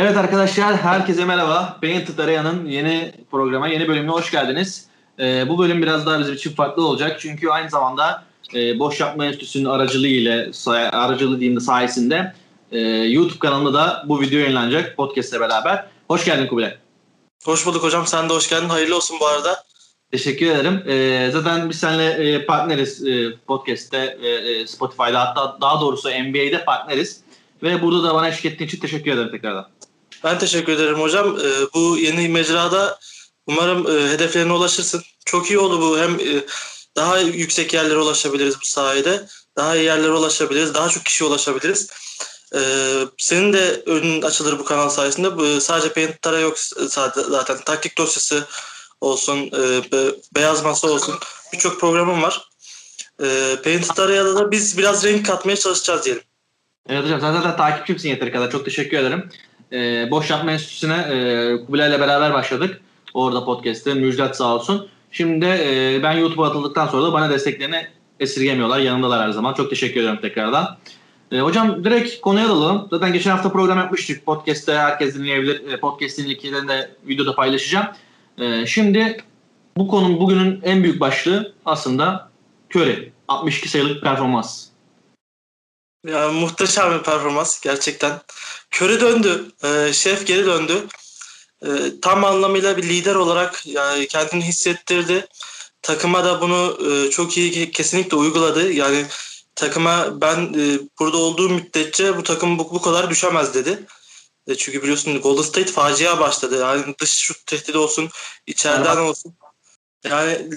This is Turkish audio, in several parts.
Evet arkadaşlar, herkese merhaba. Painted Area'nın yeni programa, yeni bölümüne hoş geldiniz. Ee, bu bölüm biraz daha bizim için farklı olacak. Çünkü aynı zamanda e, Boş Yapma Enstitüsü'nün aracılığı ile, aracılığı diyeyim de sayesinde e, YouTube kanalında da bu video yayınlanacak podcast ile beraber. Hoş geldin Kubilay. Hoş bulduk hocam. Sen de hoş geldin. Hayırlı olsun bu arada. Teşekkür ederim. Ee, zaten biz seninle e, partneriz e, podcast'te, e, Spotify'da hatta daha doğrusu NBA'de partneriz. Ve burada da bana eşlik ettiğin için teşekkür ederim tekrardan. Ben teşekkür ederim hocam. Ee, bu yeni mecrada umarım e, hedeflerine ulaşırsın. Çok iyi oldu bu. Hem e, daha yüksek yerlere ulaşabiliriz bu sayede. Daha iyi yerlere ulaşabiliriz. Daha çok kişiye ulaşabiliriz. Ee, senin de önün açılır bu kanal sayesinde. Bu, sadece Paint'lara yok zaten. Taktik dosyası olsun, e, beyaz masa olsun. Birçok programım var. E, Paint'lara da biz biraz renk katmaya çalışacağız diyelim. Evet hocam sen zaten takipçimsin yeteri kadar. Çok teşekkür ederim. Ee, Boş Yapma Enstitüsü'ne e, Kubilay ile beraber başladık. Orada podcast'te. Müjdat sağ olsun. Şimdi e, ben YouTube'a atıldıktan sonra da bana desteklerini esirgemiyorlar. Yanımdalar her zaman. Çok teşekkür ederim tekrardan. E, hocam direkt konuya dalalım. Zaten geçen hafta program yapmıştık. Podcast'te herkes dinleyebilir. E, podcast'in linklerini de videoda paylaşacağım. E, şimdi bu konunun bugünün en büyük başlığı aslında Curry. 62 sayılık performans. Ya, muhteşem bir performans gerçekten. Curry döndü. E, şef geri döndü. E, tam anlamıyla bir lider olarak yani kendini hissettirdi. Takıma da bunu e, çok iyi kesinlikle uyguladı. Yani takıma ben e, burada olduğum müddetçe bu takım bu, bu kadar düşemez dedi. E, çünkü biliyorsun Golden State facia başladı. Yani dış şut tehdidi olsun, içeriden evet. olsun. Yani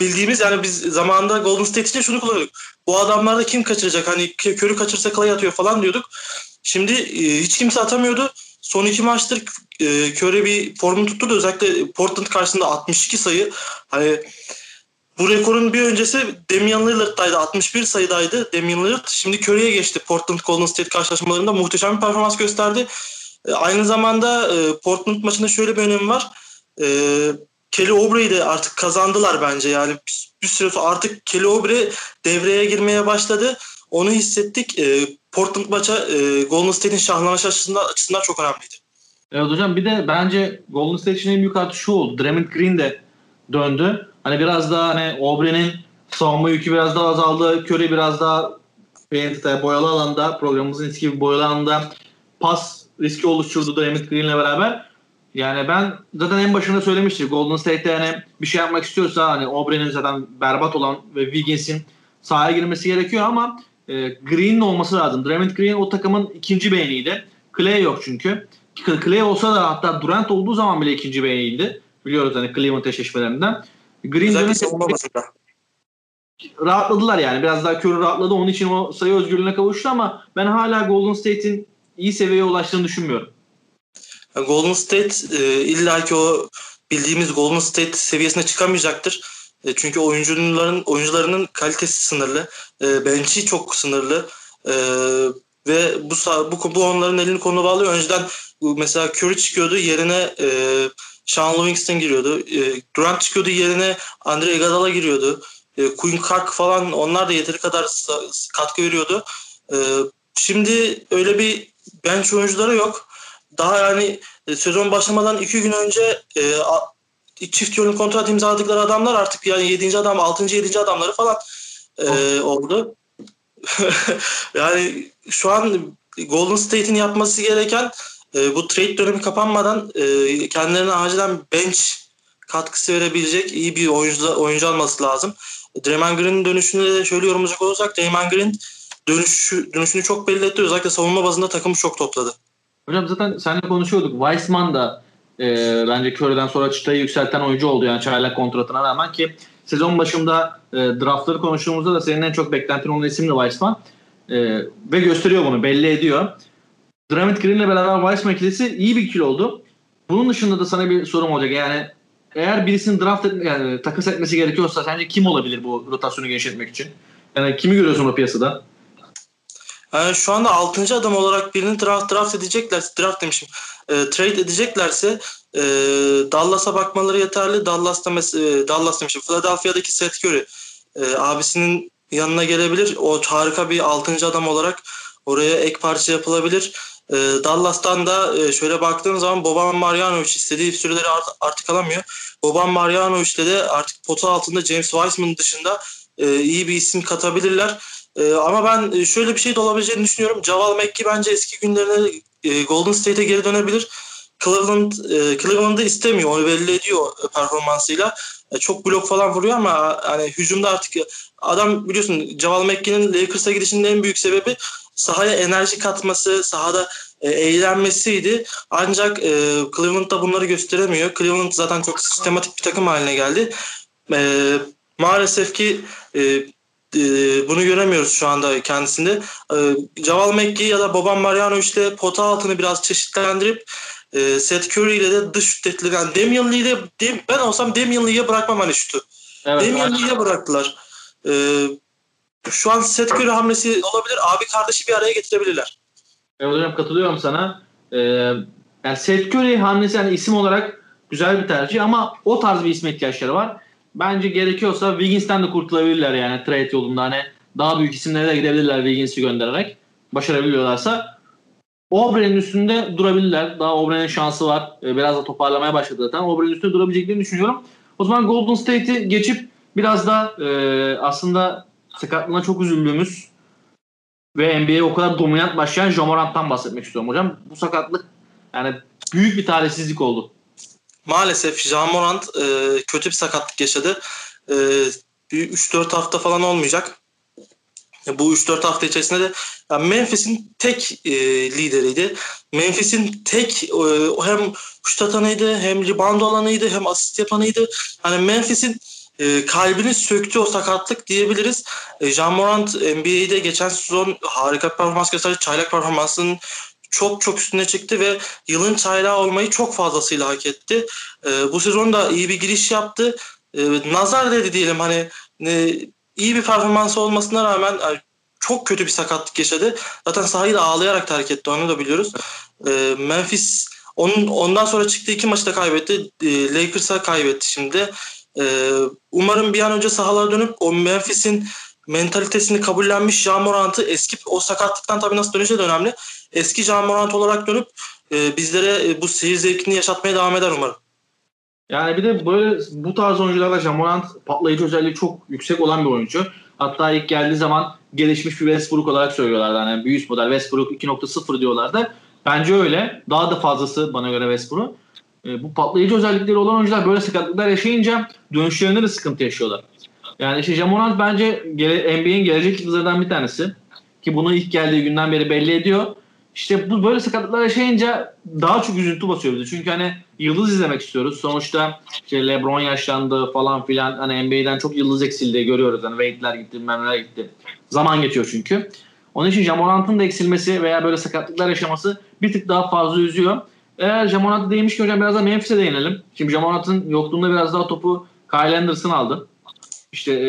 bildiğimiz yani biz zamanında Golden State için şunu kullanıyorduk. Bu adamlarda kim kaçıracak? Hani körü kaçırsa Clay atıyor falan diyorduk. Şimdi e, hiç kimse atamıyordu. Son iki maçtır e, bir formu tuttu da özellikle Portland karşısında 62 sayı. Hani bu rekorun bir öncesi Damian Lillard'daydı. 61 sayıdaydı Damian Lillard. Şimdi Curry'e geçti Portland Golden State karşılaşmalarında. Muhteşem bir performans gösterdi. E, aynı zamanda e, Portland maçında şöyle bir önemi var. E, Kelly Oubre'yi de artık kazandılar bence. Yani bir, bir süre sonra artık Kelly Oubre devreye girmeye başladı. Onu hissettik. E, Portland maça e, Golden State'in şahlanış açısından, açısından çok önemliydi. Evet hocam bir de bence Golden State için en büyük artı şu oldu. Draymond Green de döndü. Hani biraz daha hani Aubre'nin savunma yükü biraz daha azaldı. Curry biraz daha boyalı alanda programımızın eski gibi boyalı alanda pas riski oluşturdu Draymond Green'le beraber. Yani ben zaten en başında söylemiştim. Golden State'te yani bir şey yapmak istiyorsa hani Aubre'nin zaten berbat olan ve Wiggins'in sahaya girmesi gerekiyor ama e, Green'in olması lazım. Draymond Green o takımın ikinci beğeniydi. Clay yok çünkü. Clay olsa da hatta Durant olduğu zaman bile ikinci beğeniydi. Biliyoruz hani Cleveland eşleşmelerinden. Green rahatladılar yani. Biraz daha Curry rahatladı. Onun için o sayı özgürlüğüne kavuştu ama ben hala Golden State'in iyi seviyeye ulaştığını düşünmüyorum. Golden State e, illaki o bildiğimiz Golden State seviyesine çıkamayacaktır. E, çünkü oyuncuların oyuncularının kalitesi sınırlı. E, bench'i çok sınırlı. E, ve bu, bu bu onların elini kolunu bağlıyor. Önceden mesela Curry çıkıyordu yerine e, Sean Livingston giriyordu. E, Durant çıkıyordu yerine Andre Iguodala giriyordu. E, Quinn Cook falan onlar da yeteri kadar katkı veriyordu. E, şimdi öyle bir bench oyuncuları yok. Daha yani e, sezon başlamadan iki gün önce e, çift yönlü kontrat imzaladıkları adamlar artık yani 7. adam 6. 7. adamları falan e, oldu. yani şu an Golden State'in yapması gereken e, bu trade dönemi kapanmadan e, kendilerine acilen bench katkısı verebilecek iyi bir oyuncu, oyuncu alması lazım. Draymond Green'in dönüşünü de şöyle yorumlayacak olursak Draymond Green dönüşü, dönüşünü çok belli etti. Özellikle savunma bazında takımı çok topladı. Hocam zaten seninle konuşuyorduk. Weissman da e, bence Curry'den sonra çıtayı yükselten oyuncu oldu yani çaylak kontratına rağmen ki sezon başında e, draftları konuştuğumuzda da senin en çok beklentin olan isim Weissman. E, ve gösteriyor bunu belli ediyor. Draymond Green'le beraber Weissman ikilisi iyi bir ikili oldu. Bunun dışında da sana bir sorum olacak. Yani eğer birisinin draft et, yani takas etmesi gerekiyorsa sence kim olabilir bu rotasyonu genişletmek için? Yani kimi görüyorsun o piyasada? Yani şu anda 6. adam olarak birini draft draft edecekler, draft demişim, e, trade edeceklerse e, Dallas'a bakmaları yeterli. Dallas'ta mes- e, Dallas demişim, Philadelphia'daki Seth Curry e, abisinin yanına gelebilir. O harika bir 6. adam olarak oraya ek parça yapılabilir. E, Dallas'tan da e, şöyle baktığın zaman Boban Marjanovic istediği süreleri art- artık alamıyor. Boban Marjanovic'le de artık pota altında James Wiseman dışında e, iyi bir isim katabilirler. E, ama ben şöyle bir şey de olabileceğini düşünüyorum. Javal McGee bence eski günlerine e, Golden State'e geri dönebilir. Cleveland e, Cleveland'ı istemiyor. Onu belli ediyor performansıyla. E, çok blok falan vuruyor ama hani hücumda artık adam biliyorsun Javal McGee'nin Lakers'a gidişinin en büyük sebebi sahaya enerji katması, sahada e, eğlenmesiydi. Ancak e, Cleveland da bunları gösteremiyor. Cleveland zaten çok sistematik bir takım haline geldi. E, maalesef ki e, e, bunu göremiyoruz şu anda kendisinde. E, Javal McGee ya da Boban Marjanovic ile pota altını biraz çeşitlendirip e, Seth Curry ile de dış şut tehditleri. Yani Damian Dem, ben olsam Damian Lee'ye bırakmam hani şutu. Evet, Damian Lee'ye bıraktılar. E, şu an Seth Curry hamlesi olabilir. Abi kardeşi bir araya getirebilirler. Evet hocam katılıyorum sana. Ee, yani Seth Curry hamlesi yani isim olarak güzel bir tercih ama o tarz bir isme ihtiyaçları var. Bence gerekiyorsa Wiggins'ten de kurtulabilirler yani trade yolunda. Hani daha büyük isimlere de gidebilirler Wiggins'i göndererek. Başarabiliyorlarsa. Aubre'nin üstünde durabilirler. Daha Aubre'nin şansı var. Ee, biraz da toparlamaya başladı zaten. Aubre'nin üstünde durabileceklerini düşünüyorum. O zaman Golden State'i geçip biraz da e, aslında sakatlığına çok üzüldüğümüz ve NBA'ye o kadar dominant başlayan Jomorant'tan bahsetmek istiyorum hocam. Bu sakatlık yani büyük bir talihsizlik oldu. Maalesef Jamorant e, kötü bir sakatlık yaşadı. E, 3-4 hafta falan olmayacak. E, bu 3-4 hafta içerisinde de yani Memphis'in tek e, lideriydi. Memphis'in tek e, hem şut atanıydı hem rebound alanıydı hem asist yapanıydı. Hani Memphis'in e, kalbini söktü o sakatlık diyebiliriz. E, Jean Morant NBA'de geçen sezon harika performans gösterdi. Çaylak performansının çok çok üstüne çıktı ve yılın çaylağı olmayı çok fazlasıyla hak etti. E, bu sezon da iyi bir giriş yaptı. E, nazar dedi diyelim hani e, iyi bir performansı olmasına rağmen e, çok kötü bir sakatlık yaşadı. Zaten sahayı da ağlayarak terk etti onu da biliyoruz. E, Memphis onun ondan sonra çıktığı iki maçı da kaybetti. E, Lakers'a kaybetti şimdi. Ee, umarım bir an önce sahalara dönüp o Memphis'in mentalitesini kabullenmiş Jamorant'ı eski o sakatlıktan tabii nasıl dönüşe de önemli. Eski Jamorant olarak dönüp e, bizlere e, bu seyir zevkini yaşatmaya devam eder umarım. Yani bir de böyle bu tarz oyuncularda Jamorant patlayıcı özelliği çok yüksek olan bir oyuncu. Hatta ilk geldiği zaman gelişmiş bir Westbrook olarak söylüyorlardı. Yani bir üst model Westbrook 2.0 diyorlardı. Bence öyle. Daha da fazlası bana göre Westbrook e, bu patlayıcı özellikleri olan oyuncular böyle sakatlıklar yaşayınca dönüşlerinde de sıkıntı yaşıyorlar. Yani işte Jamorant bence NBA'in gelecek yıldızlarından bir tanesi. Ki bunu ilk geldiği günden beri belli ediyor. İşte bu böyle sakatlıklar yaşayınca daha çok üzüntü basıyor bize. Çünkü hani yıldız izlemek istiyoruz. Sonuçta işte LeBron yaşlandı falan filan. Hani NBA'den çok yıldız eksildi görüyoruz. Hani Wade'ler gitti, Memler gitti. Zaman geçiyor çünkü. Onun için Jamorant'ın da eksilmesi veya böyle sakatlıklar yaşaması bir tık daha fazla üzüyor. Eğer Jamonat'ı değmiş ki hocam biraz da Memphis'e değinelim. Şimdi Jamonat'ın yokluğunda biraz daha topu Kyle Anderson aldı. İşte e,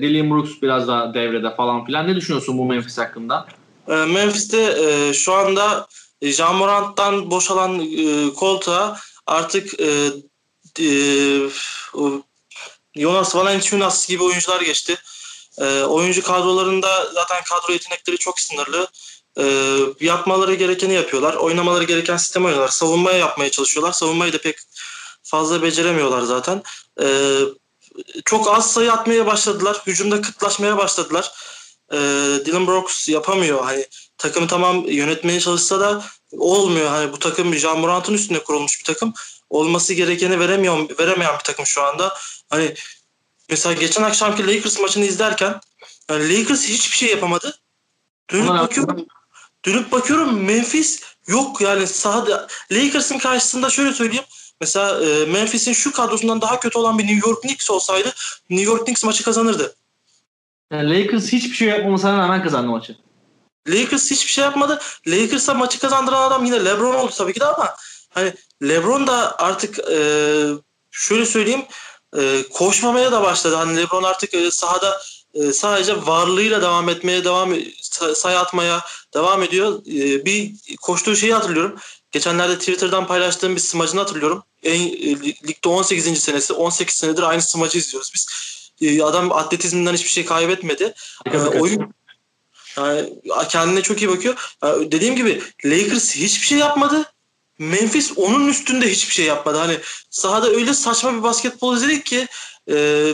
Dylan Brooks biraz daha devrede falan filan. Ne düşünüyorsun bu Memphis hakkında? E, Memphis'te e, şu anda Jamorant'tan boşalan e, koltuğa artık e, e, Jonas Valanciunas gibi oyuncular geçti. E, oyuncu kadrolarında zaten kadro yetenekleri çok sınırlı e, yapmaları gerekeni yapıyorlar. Oynamaları gereken sistem oynuyorlar. Savunmaya yapmaya çalışıyorlar. Savunmayı da pek fazla beceremiyorlar zaten. E, çok az sayı atmaya başladılar. Hücumda kıtlaşmaya başladılar. E, Dylan Brooks yapamıyor. Hani takımı tamam yönetmeye çalışsa da olmuyor. Hani bu takım Jean Morant'ın üstüne kurulmuş bir takım. Olması gerekeni veremiyor, veremeyen bir takım şu anda. Hani mesela geçen akşamki Lakers maçını izlerken yani Lakers hiçbir şey yapamadı. Dönüp bakıyorum dönüp bakıyorum Memphis yok yani sahada Lakers'ın karşısında şöyle söyleyeyim. Mesela e, Memphis'in şu kadrosundan daha kötü olan bir New York Knicks olsaydı New York Knicks maçı kazanırdı. Yani Lakers hiçbir şey yapmamasına rağmen kazandı maçı. Lakers hiçbir şey yapmadı. Lakers'a maçı kazandıran adam yine LeBron oldu tabii ki de ama hani LeBron da artık e, şöyle söyleyeyim e, koşmamaya da başladı. Hani LeBron artık e, sahada e, sadece varlığıyla devam etmeye devam sayı atmaya devam ediyor. E, bir koştuğu şeyi hatırlıyorum. Geçenlerde Twitter'dan paylaştığım bir smacını hatırlıyorum. En, e, ligde 18. senesi 18 senedir aynı smacı izliyoruz biz. E, adam atletizminden hiçbir şey kaybetmedi. E, oyun Yani kendine çok iyi bakıyor. Yani dediğim gibi Lakers hiçbir şey yapmadı. Memphis onun üstünde hiçbir şey yapmadı. Hani sahada öyle saçma bir basketbol izledik ki e,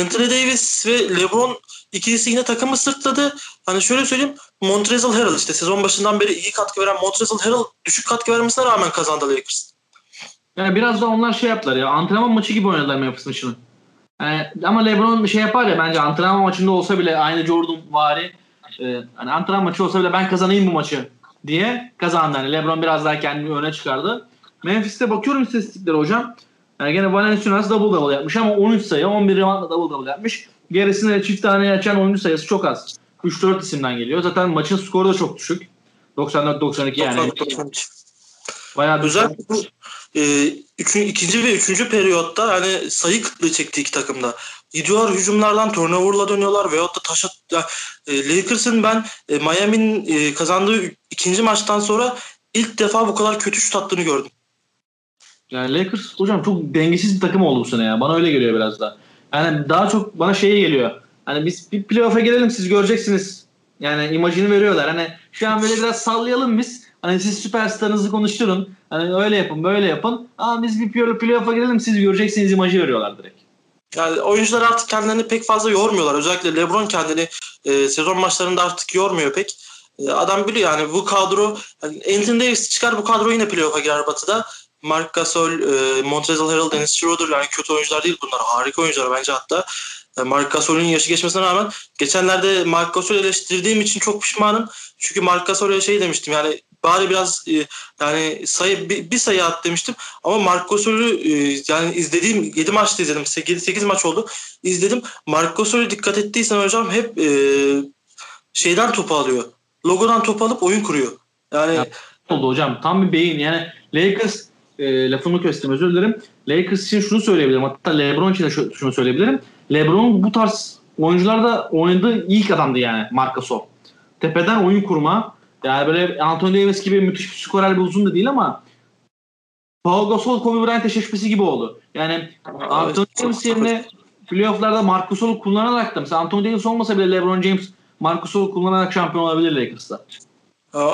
Anthony Davis ve LeBron ikilisi yine takımı sırtladı. Hani şöyle söyleyeyim Montrezl Harrell işte sezon başından beri iyi katkı veren Montrezl Harrell düşük katkı vermesine rağmen kazandı Lakers. Yani biraz da onlar şey yaptılar ya antrenman maçı gibi oynadılar Memphis maçını. Yani, ama LeBron şey yapar ya bence antrenman maçında olsa bile aynı Jordan vari e, hani antrenman maçı olsa bile ben kazanayım bu maçı diye kazandı. Yani LeBron biraz daha kendini öne çıkardı. Memphis'te bakıyorum istatistiklere hocam. Yani gene Valenciunas double double yapmış ama 13 sayı 11 reboundla double double yapmış. Gerisinde de çift tane açan oyuncu sayısı çok az. 3-4 isimden geliyor. Zaten maçın skoru da çok düşük. 94-92 yani. 94-92. Bayağı. Özellikle bu e, üçün, ikinci ve üçüncü periyotta hani sayı kıtlığı çekti iki takımda. Gidiyorlar hücumlardan turnover'la dönüyorlar veyahut da taşa ya, e, Lakers'ın ben e, Miami'nin e, kazandığı ikinci maçtan sonra ilk defa bu kadar kötü şut attığını gördüm. Yani Lakers hocam çok dengesiz bir takım oldu bu sene ya. Bana öyle geliyor biraz da. Yani daha çok bana şeye geliyor. Hani biz bir playoff'a gelelim siz göreceksiniz. Yani imajını veriyorlar. Hani şu an böyle biraz sallayalım biz. Hani siz süperstarınızı konuşturun. Hani öyle yapın böyle yapın. Ama biz bir playoff'a girelim siz göreceksiniz imajı veriyorlar direkt. Yani oyuncular artık kendilerini pek fazla yormuyorlar. Özellikle LeBron kendini e, sezon maçlarında artık yormuyor pek. E, adam biliyor yani bu kadro yani Anthony Davis çıkar bu kadro yine playoff'a girer Batı'da. Mark Gasol, e, Montrezl Harrell, Dennis Schroeder yani kötü oyuncular değil bunlar. Harika oyuncular bence hatta. E, Mark Gasol'ün yaşı geçmesine rağmen geçenlerde Mark Gasol'ü eleştirdiğim için çok pişmanım. Çünkü Mark Gasol'e şey demiştim yani bari biraz e, yani sayı bir, bir sayı at demiştim. Ama Mark Gasol'ü e, yani izlediğim 7 maçta izledim. 8, 8 maç oldu. İzledim. Mark Gasol'ü dikkat ettiysen hocam hep e, şeyden topu alıyor. Logodan topu alıp oyun kuruyor. Yani ya, oldu hocam. Tam bir beyin. Yani Lakers e, lafımı kestim özür dilerim. Lakers için şunu söyleyebilirim. Hatta LeBron için de şunu söyleyebilirim. LeBron bu tarz oyuncularda oynadığı ilk adamdı yani Marc Gasol. Tepeden oyun kurma. Yani böyle Anthony Davis gibi müthiş bir skorer bir uzun da değil ama Paul Gasol Kobe Bryant eşleşmesi gibi oldu. Yani Anthony Davis yerine playofflarda Marc Gasol'u kullanarak da mesela Anthony Davis olmasa bile LeBron James Marc Gasol'u kullanarak şampiyon olabilir Lakers'ta.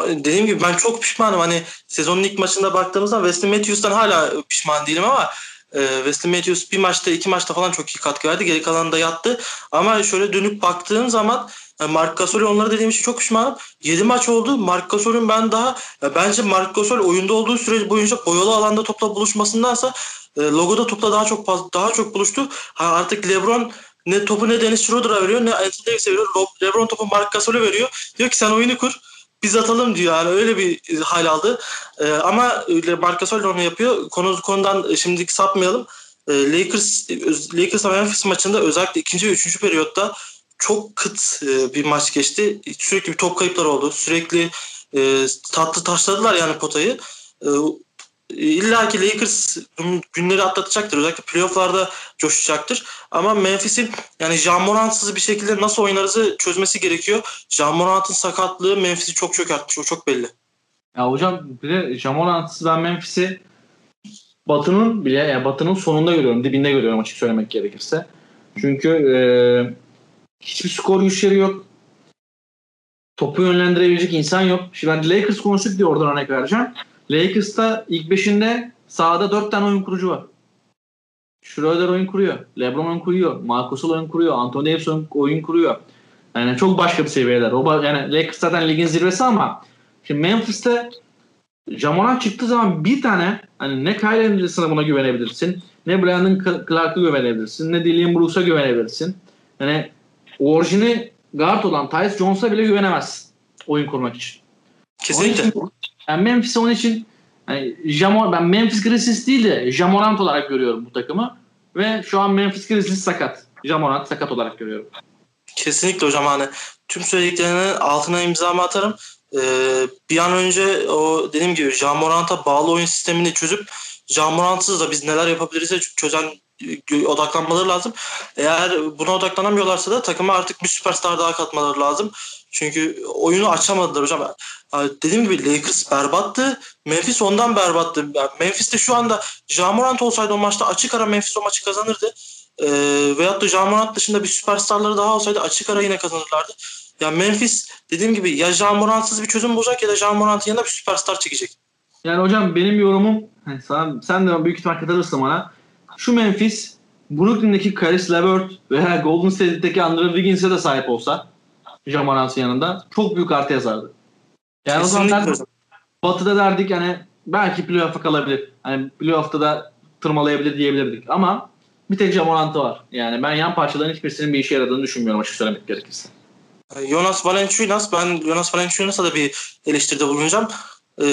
Dediğim gibi ben çok pişmanım. Hani sezonun ilk maçında baktığımızda Wesley Matthews'tan hala pişman değilim ama e, Wesley Matthews bir maçta iki maçta falan çok iyi katkı verdi. Geri kalanında yattı. Ama şöyle dönüp baktığın zaman yani Mark Gasol'ü onlara dediğim için çok pişmanım. 7 maç oldu. Mark Gasol'ün ben daha bence Mark Gasol oyunda olduğu süre boyunca boyalı alanda topla buluşmasındansa e, logoda topla daha çok daha çok buluştu. Artık LeBron ne topu ne Dennis Schroeder'a veriyor ne Anthony Davis'e veriyor. LeBron topu Mark Gasol'e veriyor. Diyor ki sen oyunu kur biz atalım diyor yani öyle bir hal aldı. Ee, ama Marc Gasol onu yapıyor. Konu konudan şimdilik sapmayalım. Ee, Lakers Lakers Memphis maçında özellikle ikinci ve üçüncü periyotta çok kıt e, bir maç geçti. Sürekli bir top kayıpları oldu. Sürekli e, tatlı taşladılar yani potayı. E, İlla ki Lakers günleri atlatacaktır. Özellikle playofflarda coşacaktır. Ama Memphis'in yani Jamorant'sız bir şekilde nasıl oynarızı çözmesi gerekiyor. Jamorant'ın sakatlığı Memphis'i çok çökertmiş. O çok belli. Ya hocam bir de Jamorant'sız ben Memphis'i Batı'nın bile yani Batı'nın sonunda görüyorum. Dibinde görüyorum açık söylemek gerekirse. Çünkü e, hiçbir skor güçleri yok. Topu yönlendirebilecek insan yok. Şimdi ben Lakers konuştuk diye oradan örnek vereceğim. Lakers'ta ilk beşinde sahada dört tane oyun kurucu var. Schroeder oyun kuruyor. LeBron oyun kuruyor. Marcus oyun kuruyor. Anthony Davis oyun kuruyor. Yani çok başka bir seviyeler. O yani Lakers zaten ligin zirvesi ama şimdi Memphis'te Jamoran çıktığı zaman bir tane hani ne Kyle Anderson'a buna güvenebilirsin. Ne Brandon Clark'a güvenebilirsin. Ne Dillian Brooks'a güvenebilirsin. Yani orijini guard olan Tyus Jones'a bile güvenemezsin oyun kurmak için. Kesinlikle. Ben Memphis onun için yani Jamor, ben Memphis Grizzlies değil de Jamorant olarak görüyorum bu takımı. Ve şu an Memphis Grizzlies sakat. Jamorant sakat olarak görüyorum. Kesinlikle hocam hani tüm söylediklerinin altına imzamı atarım. Ee, bir an önce o dediğim gibi Jamorant'a bağlı oyun sistemini çözüp Jamorantsız da biz neler yapabiliriz çözen odaklanmaları lazım. Eğer buna odaklanamıyorlarsa da takıma artık bir süperstar daha katmaları lazım. Çünkü oyunu açamadılar hocam. Dediğim gibi Lakers berbattı. Memphis ondan berbattı. Memphis de şu anda Jamorant olsaydı o maçta açık ara Memphis o maçı kazanırdı. E, veyahut da Jamorant dışında bir süperstarları daha olsaydı açık ara yine kazanırlardı. Ya Memphis dediğim gibi ya Jean Morantsız bir çözüm bulacak ya da Jean Morant'ın yanına bir süperstar çekecek. Yani hocam benim yorumum sen, sen de büyük ihtimal katılırsın bana. Şu Memphis Brooklyn'deki Caris LeVert veya Golden State'deki Andrew Wiggins'e de sahip olsa Jamarant'ın yanında çok büyük artı yazardı. Yani Kesinlikle. o zaman derdik, Batı'da derdik hani belki playoff'a kalabilir. Hani playoff'ta da tırmalayabilir diyebilirdik. Ama bir tek Jamarant'ı var. Yani ben yan parçaların hiçbirisinin bir işe yaradığını düşünmüyorum açık söylemek gerekirse. Jonas Valanciunas ben Jonas Valanciunas'a da bir eleştiride bulunacağım. Ee,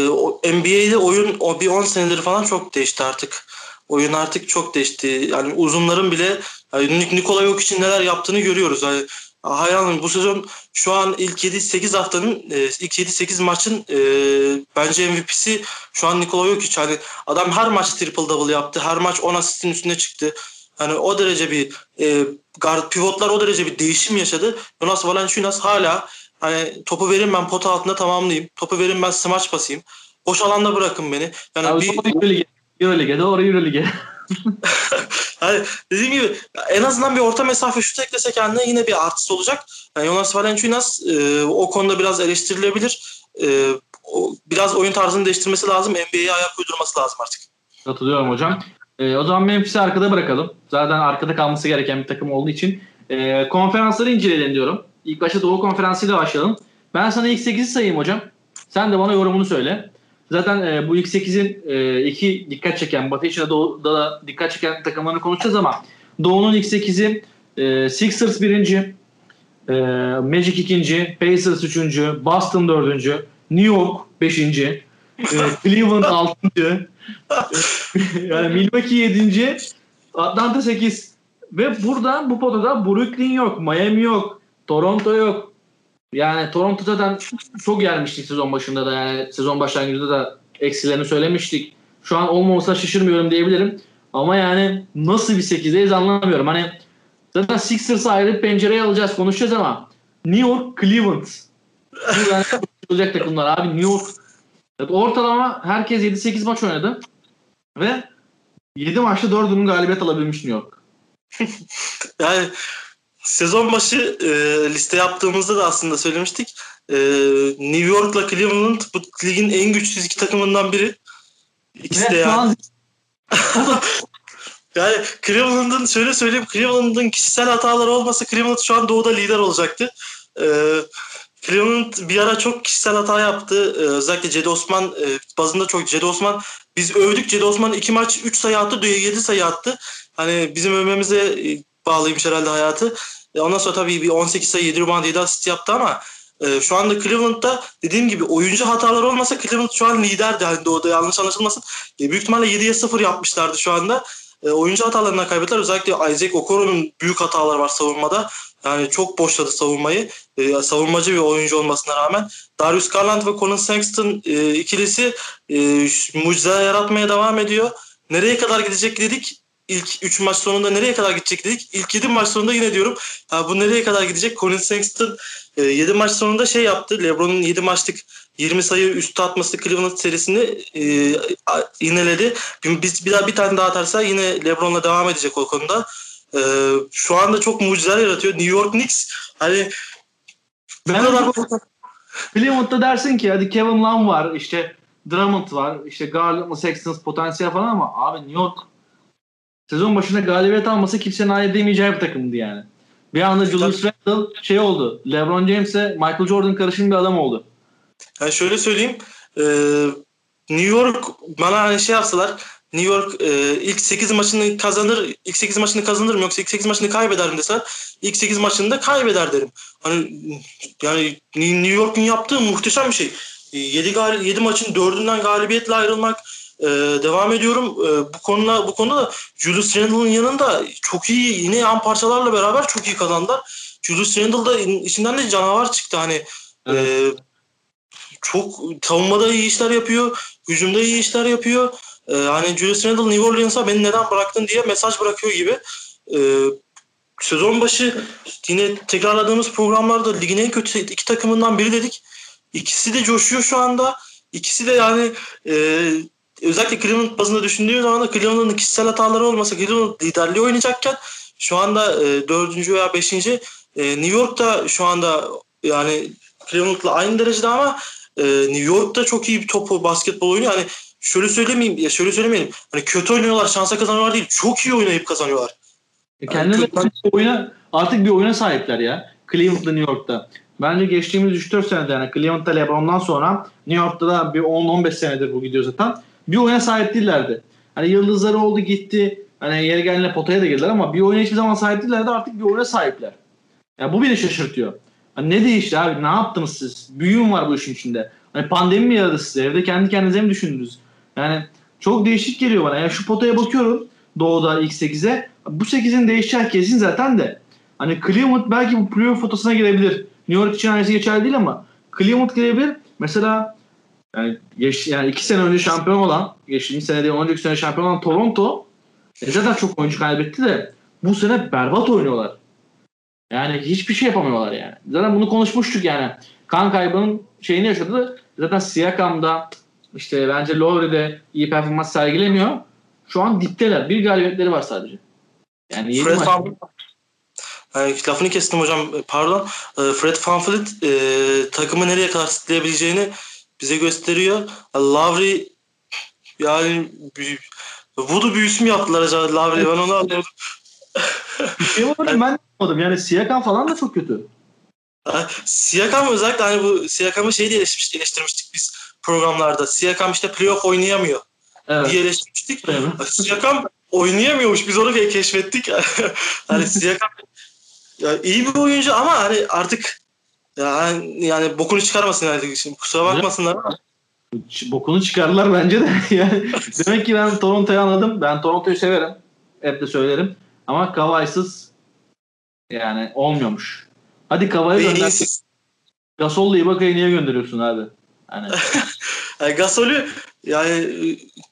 NBA'de oyun o bir 10 senedir falan çok değişti artık. Oyun artık çok değişti. Yani uzunların bile yani Nikola yok için neler yaptığını görüyoruz. Yani hayranım bu sezon şu an ilk 7-8 haftanın e, ilk 7-8 maçın e, bence MVP'si şu an Nikola yok hiç. Hani adam her maç triple double yaptı. Her maç 10 asistin üstüne çıktı. Hani o derece bir e, guard pivotlar o derece bir değişim yaşadı. Jonas Valanciunas hala hani topu verin ben pota altında tamamlayayım. Topu verin ben smaç basayım. Boş alanda bırakın beni. Yani Abi, bir Euroleague, Euroleague doğru Euroleague. hani dediğim gibi en azından bir orta mesafe şut eklese kendine yine bir artısı olacak. Yani Jonas Valanciunas e, o konuda biraz eleştirilebilir. E, o, biraz oyun tarzını değiştirmesi lazım. NBA'ye ayak uydurması lazım artık. Katılıyorum hocam. E, o zaman Memphis'i arkada bırakalım. Zaten arkada kalması gereken bir takım olduğu için. E, konferansları inceleyelim diyorum. İlk başta Doğu Konferansı ile başlayalım. Ben sana ilk 8'i sayayım hocam. Sen de bana yorumunu söyle. Zaten e, bu ilk 8'in e, iki dikkat çeken, Batı içinde Doğu'da da dikkat çeken takımlarını konuşacağız ama Doğu'nun ilk 8'i e, Sixers birinci, e, Magic ikinci, Pacers üçüncü, Boston dördüncü, New York beşinci, e, Cleveland altıncı, yani Milwaukee 7. Atlanta 8. Ve burada bu potada Brooklyn yok, Miami yok, Toronto yok. Yani Toronto zaten çok gelmiştik sezon başında da yani sezon başlangıcında da eksilerini söylemiştik. Şu an olmaması şaşırmıyorum diyebilirim. Ama yani nasıl bir 8'deyiz anlamıyorum. Hani zaten Sixers'ı ayrı pencereye alacağız konuşacağız ama New York, Cleveland. Yani olacak takımlar abi New York. Ortalama herkes 7-8 maç oynadı. Ve 7 maçta 4'ünün galibiyet alabilmiş New York. yani sezon başı e, liste yaptığımızda da aslında söylemiştik. E, New York'la Cleveland bu ligin en güçsüz iki takımından biri. İkisi de yani. yani Cleveland'ın şöyle söyleyeyim Cleveland'ın kişisel hataları olmasa Cleveland şu an doğuda lider olacaktı. Ee, Cleveland bir ara çok kişisel hata yaptı. Ee, özellikle Cedi Osman e, bazında çok Cedi Osman biz övdük Cedi Osman iki maç 3 sayı attı, 7 sayı attı. Hani bizim övmemize e, bağlıymış herhalde hayatı. E, ondan sonra tabii bir 18 sayı 7 rebound 7 asist yaptı ama e, şu anda Cleveland'da dediğim gibi oyuncu hataları olmasa Cleveland şu an liderdi. Hani doğuda yanlış anlaşılmasın. E, büyük ihtimalle 7'ye 0 yapmışlardı şu anda. Oyuncu hatalarından kaybettiler. Özellikle Isaac Okoro'nun büyük hataları var savunmada. Yani çok boşladı savunmayı. Savunmacı bir oyuncu olmasına rağmen. Darius Garland ve Colin Sexton ikilisi mucize yaratmaya devam ediyor. Nereye kadar gidecek dedik. İlk 3 maç sonunda nereye kadar gidecek dedik. İlk 7 maç sonunda yine diyorum. Ha, bu nereye kadar gidecek? Colin Sexton e, 7 maç sonunda şey yaptı. LeBron'un 7 maçlık 20 sayı üstü atması Cleveland serisini e, ineledi. Biz bir daha bir tane daha atarsa yine LeBron'la devam edecek o konuda. E, şu anda çok mucizeler yaratıyor. New York Knicks hani ben kadar... Cleveland'da dersin ki hadi Kevin Love var işte Drummond var işte Garland, Sexton potansiyel falan ama abi New York sezon başında galibiyet alması kimsenin hayal edemeyeceği bir takımdı yani. Bir anda Julius Randle şey oldu. LeBron James'e Michael Jordan karışım bir adam oldu. Yani şöyle söyleyeyim. E, New York bana hani şey yapsalar New York e, ilk 8 maçını kazanır, ilk 8 maçını kazanır mı yoksa ilk 8 maçını kaybeder mi deseler ilk 8 maçını da kaybeder derim. Hani yani New York'un yaptığı muhteşem bir şey. 7 gal 7 maçın 4'ünden galibiyetle ayrılmak e, devam ediyorum. E, bu konuda bu konuda da Julius Randle'ın yanında çok iyi yine yan parçalarla beraber çok iyi kazandılar. Julius Randle da içinden de canavar çıktı hani. Evet. E, çok savunmada iyi işler yapıyor, hücumda iyi işler yapıyor. Ee, hani Julius Randle New Orleans'a beni neden bıraktın diye mesaj bırakıyor gibi. Ee, sezon başı yine tekrarladığımız programlarda ligin en kötü iki takımından biri dedik. İkisi de coşuyor şu anda. İkisi de yani e, özellikle Cleveland bazında düşündüğüm zaman da Cleveland'ın kişisel hataları olmasa Cleveland liderliği oynayacakken şu anda e, dördüncü veya beşinci e, New York'ta şu anda yani Cleveland'la aynı derecede ama e, New York'ta çok iyi bir topu basketbol oynuyor. Hani şöyle söylemeyeyim ya şöyle söylemeyelim. Hani kötü oynuyorlar, şansa kazanıyorlar değil. Çok iyi oynayıp kazanıyorlar. E kendileri Yani bir oyuna, artık bir oyuna sahipler ya. Cleveland'da New York'ta. Bence geçtiğimiz 3-4 senede yani Cleveland'da LeBron'dan sonra New York'ta da bir 10-15 senedir bu gidiyor zaten. Bir oyuna sahip değillerdi. Hani yıldızları oldu gitti. Hani yeri geldiğinde potaya da girdiler ama bir oyuna hiçbir zaman sahip değillerdi. Artık bir oyuna sahipler. Yani bu beni şaşırtıyor. Hani ne değişti abi? Ne yaptınız siz? Büyüm var bu işin içinde. Hani pandemi mi yaradı size? Evde kendi kendinize mi düşündünüz? Yani çok değişik geliyor bana. Yani şu potaya bakıyorum Doğu'da ilk 8'e. Bu 8'in değişeceği kesin zaten de. Hani Cleveland belki bu playoff fotoğrafına girebilir. New York için aynısı geçerli değil ama Cleveland girebilir. Mesela yani, geç, yani iki sene önce şampiyon olan, geçtiğimiz sene değil, önceki sene şampiyon olan Toronto e zaten çok oyuncu kaybetti de bu sene berbat oynuyorlar. Yani hiçbir şey yapamıyorlar yani. Zaten bunu konuşmuştuk yani. Kan kaybının şeyini yaşadı. Zaten Siakam'da işte bence Lowry'de iyi performans sergilemiyor. Şu an dipteler. Bir galibiyetleri var sadece. Yani Fred maç. Van yani lafını kestim hocam pardon. Ee, Fred VanVleet e, takımı nereye kadar sitleyebileceğini bize gösteriyor. Lavri yani Voodoo büyüsü mü yaptılar acaba Lavri? Ben onu anlamadım. Bir şey var ben anlamadım. Yani Siakam falan da çok kötü. Ha, Siakam özellikle hani bu Siakam'ı şey diye eleştirmiştik, eleştirmiştik biz programlarda. Siakam işte playoff oynayamıyor Evet. diye eleştirmiştik. Evet. Siakam oynayamıyormuş. Biz onu keşfettik. hani Siakam ya iyi bir oyuncu ama hani artık yani, yani bokunu çıkarmasın yani. Şimdi kusura bakmasınlar ama Bokunu çıkardılar bence de. yani demek ki ben Toronto'yu anladım. Ben Toronto'yu severim. Hep de söylerim. Ama Kavai'sız yani olmuyormuş. Hadi Kavai'yi gönder. Gasol'la Ibaka'yı niye gönderiyorsun abi? Hani Yani Gasol'ü yani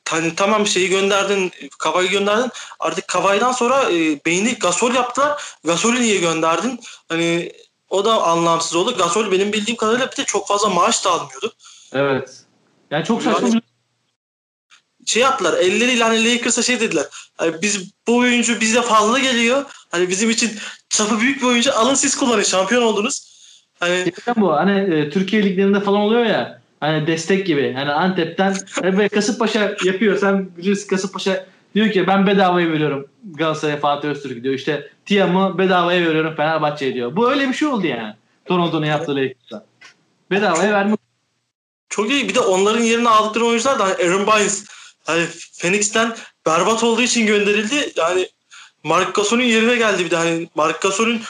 hani tamam şeyi gönderdin, Kavay'ı gönderdin. Artık Kavay'dan sonra e, beyni Gasol yaptılar. Gasol'ü niye gönderdin? Hani o da anlamsız oldu. Gasol benim bildiğim kadarıyla bir de çok fazla maaş da almıyordu. evet. Yani çok saçma bir Şey yaptılar. Elleriyle hani Lakers'a şey dediler. Hani biz bu oyuncu bize fazla geliyor. Hani bizim için çapı büyük bir oyuncu. Alın siz kullanın. Şampiyon oldunuz. Hani bu. Hani e, Türkiye liglerinde falan oluyor ya. Hani destek gibi. Hani Antep'ten ve Kasımpaşa yapıyor. Sen bilirsin Kasımpaşa diyor ki ben bedavaya veriyorum Galatasaray'a Fatih Öztürk diyor. İşte Tiam'ı bedavaya veriyorum Fenerbahçe'ye diyor. Bu öyle bir şey oldu yani. Toronto'nun yaptığı Lakers'a. Bedavaya vermek. çok iyi. Bir de onların yerine aldıkları oyuncular da hani Aaron Bynes hani Phoenix'ten berbat olduğu için gönderildi. Yani Mark Gasol'ün yerine geldi bir de hani Mark Gasol'ün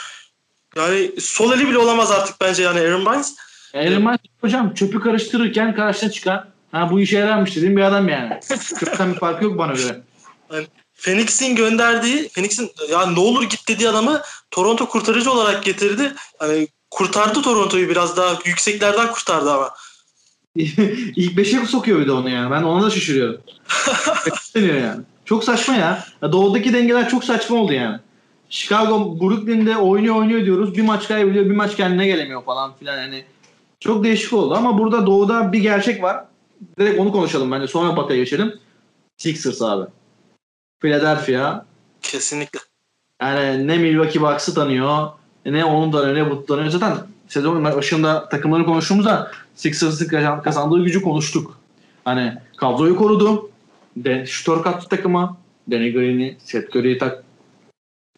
yani sol eli bile olamaz artık bence yani Aaron Bynes. Elman hocam çöpü karıştırırken karşına çıkan ha bu işe yararmış dediğim bir adam yani. Çöpten bir farkı yok bana göre. Phoenix'in gönderdiği, Phoenix'in ya ne olur git dediği adamı Toronto kurtarıcı olarak getirdi. Hani kurtardı Toronto'yu biraz daha yükseklerden kurtardı ama. İlk beşe sokuyor bir de onu yani. Ben ona da şaşırıyorum. Deniyor yani. Çok saçma ya. ya. Doğudaki dengeler çok saçma oldu yani. Chicago Brooklyn'de oynuyor oynuyor diyoruz. Bir maç kaybediyor, bir maç kendine gelemiyor falan filan. Yani çok değişik oldu ama burada doğuda bir gerçek var. Direkt onu konuşalım bence. Sonra batıya geçelim. Sixers abi. Philadelphia. Kesinlikle. Yani ne Milwaukee Bucks'ı tanıyor, ne onu tanıyor, ne bunu tanıyor. Zaten sezon başında takımları konuştuğumuzda Sixers'ın kazan- kazandığı gücü konuştuk. Hani kadroyu korudu. De, şutör kattı takıma. Danny Green'i, Seth Curry'i tak,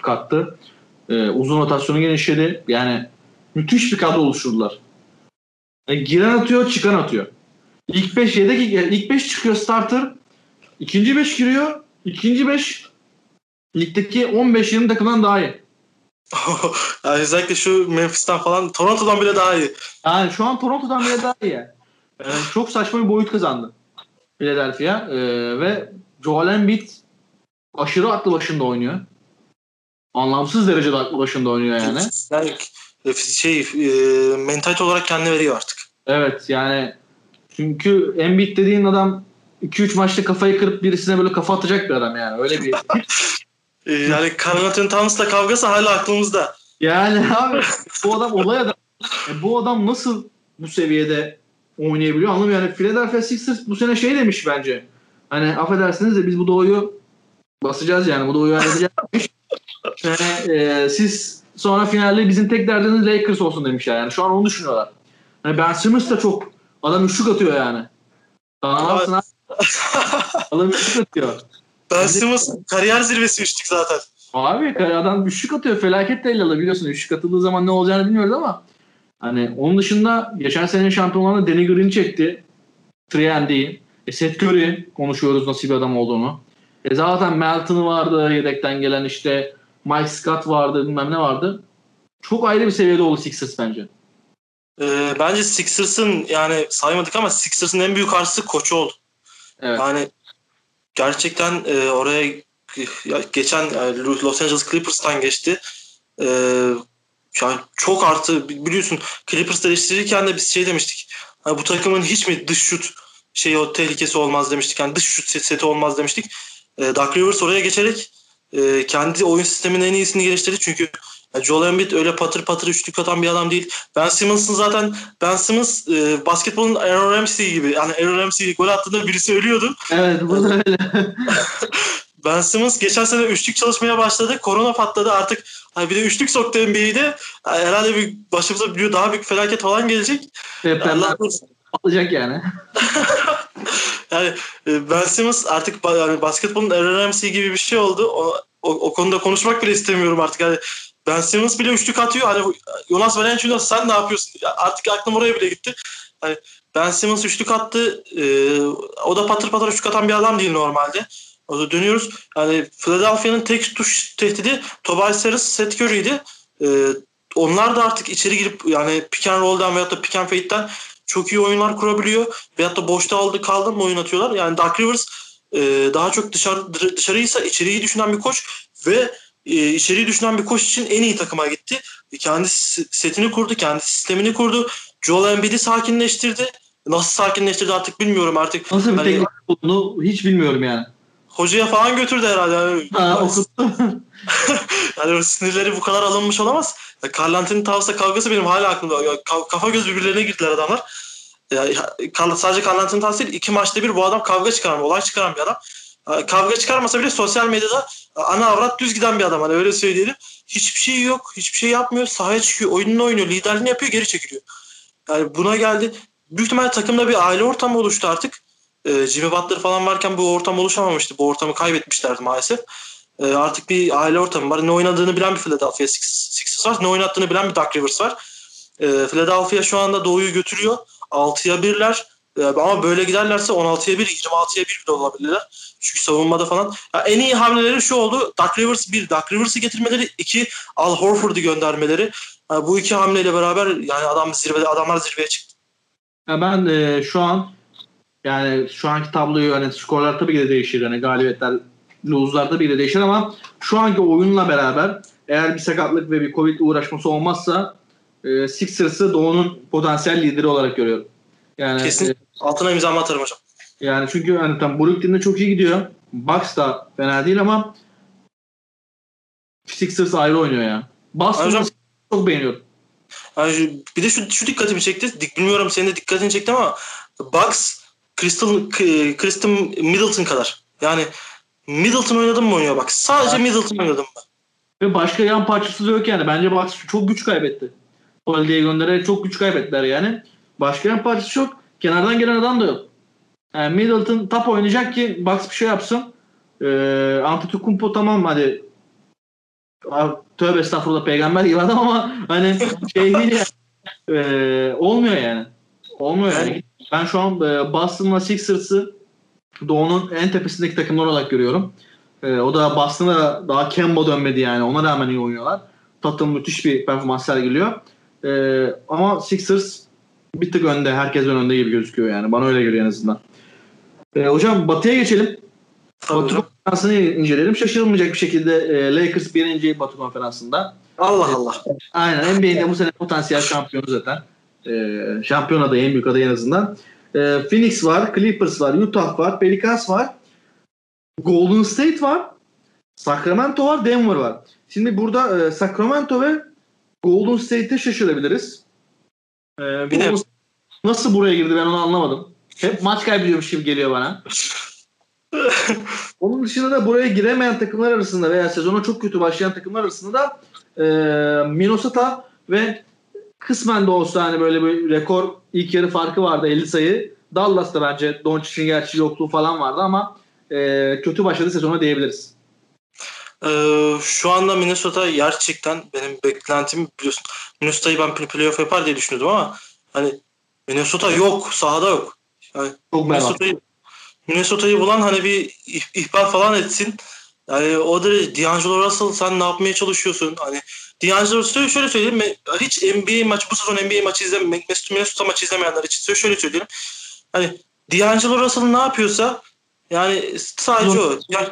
kattı. Ee, uzun rotasyonu genişledi. Yani müthiş bir kadro oluşturdular. E, giren atıyor, çıkan atıyor. İlk 5 yedek, ilk 5 çıkıyor starter. İkinci 5 giriyor. İkinci 5 ligdeki 15-20 takımdan daha iyi. yani özellikle şu Memphis'ten falan Toronto'dan bile daha iyi. Yani şu an Toronto'dan bile daha iyi. Ee, çok saçma bir boyut kazandı Philadelphia. Ee, ve Joel Embiid aşırı aklı başında oynuyor. Anlamsız derecede aklı başında oynuyor yani. Yani e, şey e, mentalite olarak kendini veriyor artık. Evet yani çünkü Embiid dediğin adam 2-3 maçta kafayı kırıp birisine böyle kafa atacak bir adam yani. Öyle bir E, yani Carl Anthony Towns'la kavgası hala aklımızda. Yani abi bu adam olay adam. E, bu adam nasıl bu seviyede oynayabiliyor anlamıyorum. Yani Philadelphia Sixers bu sene şey demiş bence. Hani affedersiniz de biz bu doğuyu basacağız yani. Bu doğuyu halledeceğiz. demiş. Yani, e, siz sonra finalde bizim tek derdiniz Lakers olsun demişler yani. Şu an onu düşünüyorlar. Yani ben Simmons da çok adam üçlük atıyor yani. Daha ne yapsın abi? Adam üçlük atıyor. Ben Simmons kariyer zirvesi üçlük zaten. Abi adam üçlük atıyor. Felaket de biliyorsun. Üçlük atıldığı zaman ne olacağını bilmiyoruz ama hani onun dışında geçen sene şampiyonlarında Danny Green çekti. 3 E Seth Curry konuşuyoruz nasıl bir adam olduğunu. E zaten Melton'u vardı yedekten gelen işte Mike Scott vardı bilmem ne vardı. Çok ayrı bir seviyede oldu Sixers bence. Ee, bence Sixers'ın yani saymadık ama Sixers'ın en büyük artısı koçu oldu. Evet. Yani gerçekten e, oraya geçen yani Los Angeles Clippers'tan geçti. E, yani çok artı biliyorsun Clippers'ta eleştirirken de biz şey demiştik. Hani bu takımın hiç mi dış şut şey o tehlikesi olmaz demiştik. Yani dış şut seti olmaz demiştik. E, Doug Rivers oraya geçerek e, kendi oyun sisteminin en iyisini geliştirdi. Çünkü Joel Embiid öyle patır patır üçlük atan bir adam değil. Ben Simmons'ın zaten Ben Simmons e, basketbolun Aaron Ramsey gibi. Yani Aaron Ramsey gol attığında birisi ölüyordu. Evet bu da öyle. ben Simmons geçen sene üçlük çalışmaya başladı. Korona patladı artık. Hani bir de üçlük soktu NBA'de. Herhalde bir başımıza bir daha büyük felaket falan gelecek. Allah Alacak yani. yani e, Ben Simmons artık yani basketbolun Aaron Ramsey gibi bir şey oldu. O, o, o konuda konuşmak bile istemiyorum artık. Yani ben Simmons bile üçlük atıyor. Hani Jonas Valanciunas sen ne yapıyorsun? Artık aklım oraya bile gitti. Hani Ben Simmons üçlük attı. Ee, o da patır patır üçlük atan bir adam değil normalde. O da dönüyoruz. Yani Philadelphia'nın tek tuş tehdidi Tobias Harris, Seth Curry'ydi. Ee, onlar da artık içeri girip yani pick and roll'dan veyahut da pick and fade'den çok iyi oyunlar kurabiliyor. Veyahut da boşta aldı kaldı mı oyun atıyorlar. Yani Dark Rivers e, daha çok dışarı dışarıysa içeriği düşünen bir koç ve e, içeriği düşünen bir koç için en iyi takıma gitti. Kendi setini kurdu, kendi sistemini kurdu. Joel Embiid'i sakinleştirdi. Nasıl sakinleştirdi artık bilmiyorum artık. Nasıl bir hani, teknik olduğunu hiç bilmiyorum yani. Hocaya falan götürdü herhalde. Yani, ha, okuttu. yani sinirleri bu kadar alınmış olamaz. Carl Anthony Towns'la kavgası benim hala aklımda. Ya, kafa göz birbirlerine girdiler adamlar. Ya, sadece Anthony Towns değil iki maçta bir bu adam kavga çıkaran, olay çıkaran bir adam. Kavga çıkarmasa bile sosyal medyada ana avrat düz giden bir adam hani öyle söyleyelim. Hiçbir şey yok. Hiçbir şey yapmıyor. Sahaya çıkıyor. Oyununu oynuyor. Liderliğini yapıyor. Geri çekiliyor. Yani buna geldi. Büyük ihtimalle takımda bir aile ortamı oluştu artık. Ee, Jimmy Butler falan varken bu ortam oluşamamıştı. Bu ortamı kaybetmişlerdi maalesef. Ee, artık bir aile ortamı var. Ne oynadığını bilen bir Philadelphia Sixers var. Ne oynattığını bilen bir Doug Rivers var. Ee, Philadelphia şu anda Doğu'yu götürüyor. 6'ya 1'ler. Ee, ama böyle giderlerse 16'ya 1, 26'ya 1 bile olabilirler. Çünkü savunmada falan. Ya en iyi hamleleri şu oldu. Doug Rivers bir, Doug Rivers'ı getirmeleri. iki Al Horford'u göndermeleri. Yani bu iki hamleyle beraber yani adam zirvede, adamlar zirveye çıktı. Ya ben e, şu an yani şu anki tabloyu hani skorlar tabii ki de değişir. Hani galibiyetler, lose'lar tabii ki de değişir ama şu anki oyunla beraber eğer bir sakatlık ve bir Covid uğraşması olmazsa e, Sixers'ı Doğu'nun potansiyel lideri olarak görüyorum. Yani Kesin e, altına imza atarım hocam. Yani çünkü hani tam Brooklyn'de çok iyi gidiyor. Bucks da fena değil ama Sixers ayrı oynuyor ya. Boston'ı çok beğeniyorum. Yani bir de şu, şu dikkatimi çekti. Dik, bilmiyorum senin de dikkatini çekti ama Bucks Crystal, Crystal Middleton kadar. Yani Middleton oynadım mı oynuyor bak. Sadece evet. Middleton oynadım ben. Ve başka yan parçası da yok yani. Bence Bucks çok güç kaybetti. Holiday'e göndererek çok güç kaybettiler yani. Başka parçası çok. Kenardan gelen adam da yok. Yani Middleton top oynayacak ki Bucks bir şey yapsın. Ee, Antetokounmpo tamam hadi tövbe estağfurullah peygamber gibi adam ama hani şey değil ya. Ee, olmuyor yani. Olmuyor yani. Ben şu an e, Boston'la Sixers'ı Doğu'nun en tepesindeki takımlar olarak görüyorum. E, o da Boston'a daha Kemba dönmedi yani. Ona rağmen iyi oynuyorlar. Tatum müthiş bir performans sergiliyor. E, ama Sixers bir tık önde. Herkes önde gibi gözüküyor yani. Bana öyle geliyor en azından. E, hocam Batı'ya geçelim. Tabii Batı konferansını inceleyelim. Şaşırılmayacak bir şekilde e, Lakers birinci Batı konferansında. Allah Allah. Aynen NBA'de bu sene potansiyel şampiyonu zaten. E, şampiyon adayı en büyük adayı en azından. E, Phoenix var, Clippers var, Utah var, Pelicans var. Golden State var. Sacramento var, Denver var. Şimdi burada e, Sacramento ve Golden State'e şaşırabiliriz. E, bir de nasıl buraya girdi ben onu anlamadım. Hep maç kaybediyormuş gibi geliyor bana. Onun dışında da buraya giremeyen takımlar arasında veya sezona çok kötü başlayan takımlar arasında da e, Minnesota ve kısmen de olsa hani böyle bir rekor ilk yarı farkı vardı 50 sayı. Dallas'ta bence Doncic'in gerçi yokluğu falan vardı ama e, kötü başladı sezona diyebiliriz. Ee, şu anda Minnesota gerçekten benim beklentim biliyorsun. Minnesota'yı ben playoff yapar diye düşünüyordum ama hani Minnesota yok. Sahada yok. Yani Çok Minnesota'yı Minnesota'yı bulan hani bir ih- ihbar falan etsin. Yani o da D'Angelo Russell sen ne yapmaya çalışıyorsun? Hani D'Angelo Russell şöyle söyleyeyim. Hiç NBA maçı bu sezon NBA maçı izleme Minnesota maçı izlemeyenler için şöyle söyleyeyim. Hani D'Angelo Russell ne yapıyorsa yani sadece o. Yani,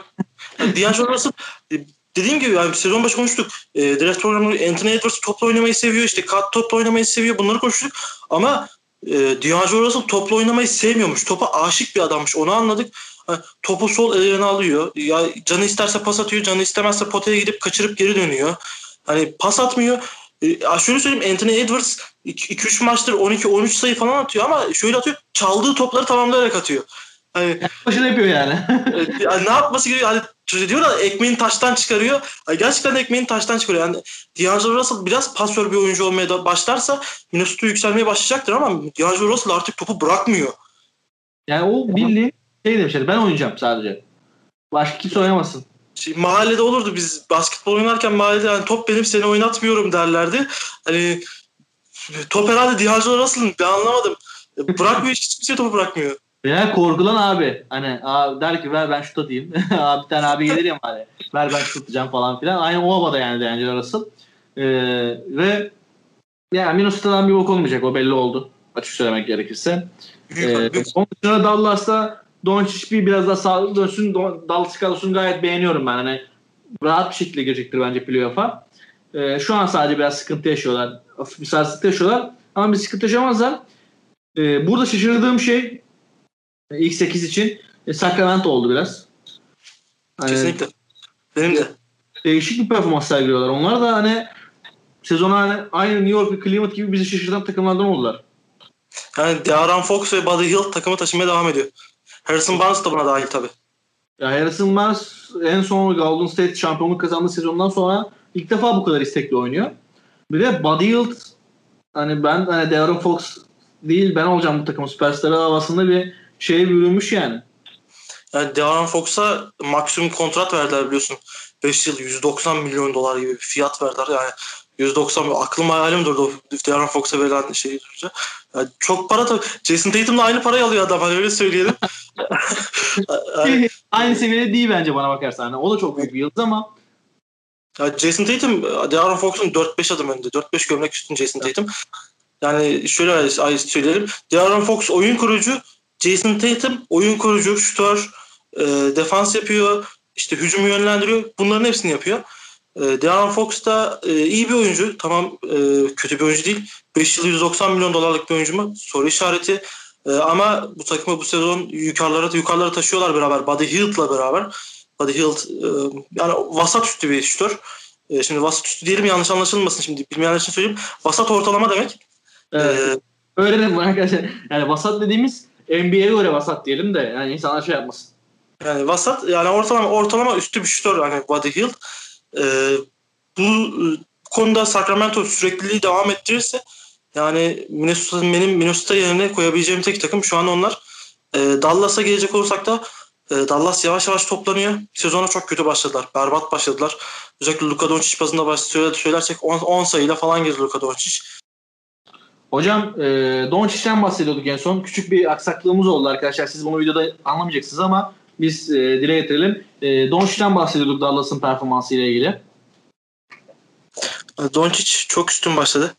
yani Russell e, dediğim gibi yani sezon başı konuştuk. E, draft programında Anthony Edwards topla oynamayı seviyor. işte kat topla oynamayı seviyor. Bunları konuştuk. Ama e, D'Angelo Russell topla oynamayı sevmiyormuş. Topa aşık bir adammış. Onu anladık. Ha, topu sol eline alıyor. Ya canı isterse pas atıyor. Canı istemezse potaya gidip kaçırıp geri dönüyor. Hani pas atmıyor. E, şöyle söyleyeyim Anthony Edwards 2-3 maçtır 12-13 sayı falan atıyor ama şöyle atıyor. Çaldığı topları tamamlayarak atıyor. Hani Başını yapıyor yani. yani ne yapması gerekiyor? Hani diyor da ekmeğini taştan çıkarıyor. Hani gerçekten ekmeğini taştan çıkarıyor. Yani D'Angelo Russell biraz pasör bir oyuncu olmaya da başlarsa Minnesota yükselmeye başlayacaktır ama D'Angelo Russell artık topu bırakmıyor. yani o bildiğin şey demişler ben oynayacağım sadece. Başka kimse oynamasın. Şey, mahallede olurdu biz basketbol oynarken mahallede yani top benim seni oynatmıyorum derlerdi. Hani top herhalde D'Angelo Russell'ın ben anlamadım. E, Bırakmıyor hiç kimse topu bırakmıyor. Veya korkulan abi. Hani abi der ki ver ben şut atayım. abi bir tane abi gelir ya hani. Ver ben şut atacağım falan filan. Aynı o havada yani D'Angelo Russell. Ee, ve yani Minnesota'dan bir bok olmayacak. O belli oldu. Açık söylemek gerekirse. Ee, onun dışında Dallas'ta Doncic bir biraz daha sağlıklı dönsün. Dallas kadrosunu gayet beğeniyorum ben. Hani rahat bir şekilde girecektir bence playoff'a. Ee, şu an sadece biraz sıkıntı yaşıyorlar. Hafif bir sarsıntı yaşıyorlar. Ama bir sıkıntı yaşamazlar. Ee, burada şaşırdığım şey ilk 8 için e, Sacramento oldu biraz. Hani Kesinlikle. Benim de. değişik bir performans sergiliyorlar. Onlar da hani sezona hani aynı New York ve Cleveland gibi bizi şaşırtan takımlardan oldular. Yani De'Aaron Fox ve Buddy Hield takımı taşımaya devam ediyor. Harrison Barnes da buna dahil tabii. Ya Harrison Barnes en son Golden State şampiyonluk kazandığı sezondan sonra ilk defa bu kadar istekli oynuyor. Bir de Buddy Hield hani ben hani De'Aaron Fox değil ben olacağım bu takımın süperstarı havasında bir şeye bürünmüş yani. Yani De'Aaron Fox'a maksimum kontrat verdiler biliyorsun. 5 yıl 190 milyon dolar gibi bir fiyat verdiler. Yani 190 aklım hayalim durdu De'Aaron Fox'a verilen şeyi duyunca. Yani çok para tabii. Jason Tatum'la aynı parayı alıyor adam hani öyle söyleyelim. yani, Aynı seviyede değil bence bana bakarsan. Hani o da çok büyük bir yıldız ama ya Jason Tatum De'Aaron Fox'un 4-5 adım önünde. 4-5 gömlek üstün Jason Tatum. Yani şöyle söyleyelim. De'Aaron Fox oyun kurucu. Jason Tatum oyun kurucu, şutör, e, defans yapıyor, işte hücumu yönlendiriyor. Bunların hepsini yapıyor. E, De'Aaron Fox da e, iyi bir oyuncu. Tamam e, kötü bir oyuncu değil. 5 yıl 190 milyon dolarlık bir oyuncu mu? Soru işareti. E, ama bu takımı bu sezon yukarılara yukarılara taşıyorlar beraber. Buddy Hield'la beraber. Buddy Hield e, yani vasat üstü bir şutör. E, şimdi vasat üstü diyelim yanlış anlaşılmasın şimdi. Bilmeyenler için söyleyeyim. Vasat ortalama demek. evet. E, öğrenin bunu arkadaşlar. Yani vasat dediğimiz NBA'ye göre vasat diyelim de yani insanlar şey yapmasın. Yani vasat yani ortalama ortalama üstü bir şutör hani Buddy Hield. Ee, bu e, konuda Sacramento sürekliliği devam ettirirse yani Minnesota'nın benim Minnesota yerine koyabileceğim tek takım şu an onlar. Ee, Dallas'a gelecek olursak da e, Dallas yavaş yavaş toplanıyor. Sezona çok kötü başladılar. Berbat başladılar. Özellikle Luka Doncic bazında söyle- söylersek 10, 10 sayıyla falan girdi Luka Doncic. Hocam e, Doncic'ten bahsediyorduk en son. Küçük bir aksaklığımız oldu arkadaşlar. Siz bunu videoda anlamayacaksınız ama biz e, dile getirelim. E, Doncic'ten bahsediyorduk Dallas'ın performansı ile ilgili. E, Doncic çok üstün başladı.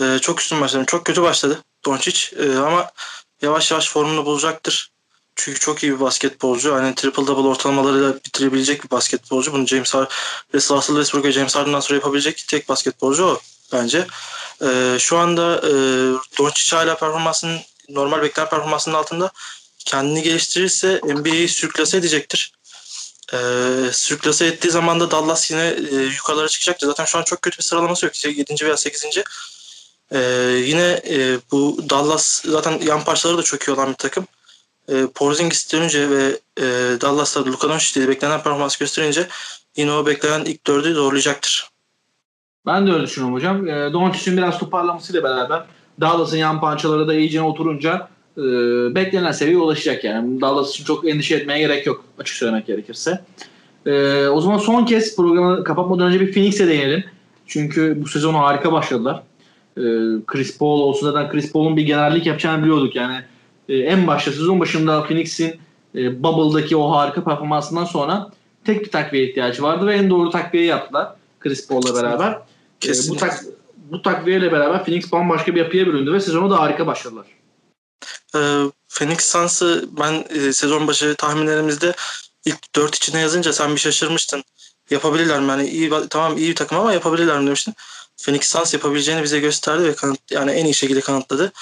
Ee, çok üstün başladı. Çok kötü başladı Doncic Ee, ama yavaş yavaş formunu bulacaktır. Çünkü çok iyi bir basketbolcu. Hani triple double ortalamalarıyla bitirebilecek bir basketbolcu. Bunu James Harden, Russell Westbrook ve James Harden'dan sonra yapabilecek tek basketbolcu o bence. Ee, şu anda e, Doncic hala performansının normal beklenen performansının altında kendini geliştirirse NBA'yi sürklase edecektir. Ee, sürklase ettiği zaman da Dallas yine e, yukarılara çıkacaktır. Zaten şu an çok kötü bir sıralaması yok. 7. veya 8. Ee, yine e, bu Dallas zaten yan parçaları da çok iyi olan bir takım. e, Porzingis dönünce ve e, Dallas'ta Luka Doncic'te beklenen performans gösterince yine o beklenen ilk dördü zorlayacaktır. Ben de öyle düşünüyorum hocam. E, Doncic'in biraz toparlamasıyla beraber Dallas'ın yan pançaları da iyice oturunca e, beklenen seviyeye ulaşacak yani. Dallas için çok endişe etmeye gerek yok açık söylemek gerekirse. E, o zaman son kez programı kapatmadan önce bir Phoenix'e değinelim. Çünkü bu sezonu harika başladılar. E, Chris Paul olsun zaten Chris Paul'un bir generallik yapacağını biliyorduk yani. E, en başta sezon başında Phoenix'in e, Bubble'daki o harika performansından sonra tek bir takviye ihtiyacı vardı ve en doğru takviyeyi yaptılar Chris Paul'la beraber. E, bu, tak, bu takviyeyle beraber Phoenix bambaşka bir yapıya büründü ve sezonu da harika başladılar. E, Phoenix Suns'ı ben e, sezon başı tahminlerimizde ilk dört içine yazınca sen bir şaşırmıştın. Yapabilirler mi? Yani iyi, tamam iyi bir takım ama yapabilirler mi demiştin. Phoenix Suns yapabileceğini bize gösterdi ve kanıt, yani en iyi şekilde kanıtladı.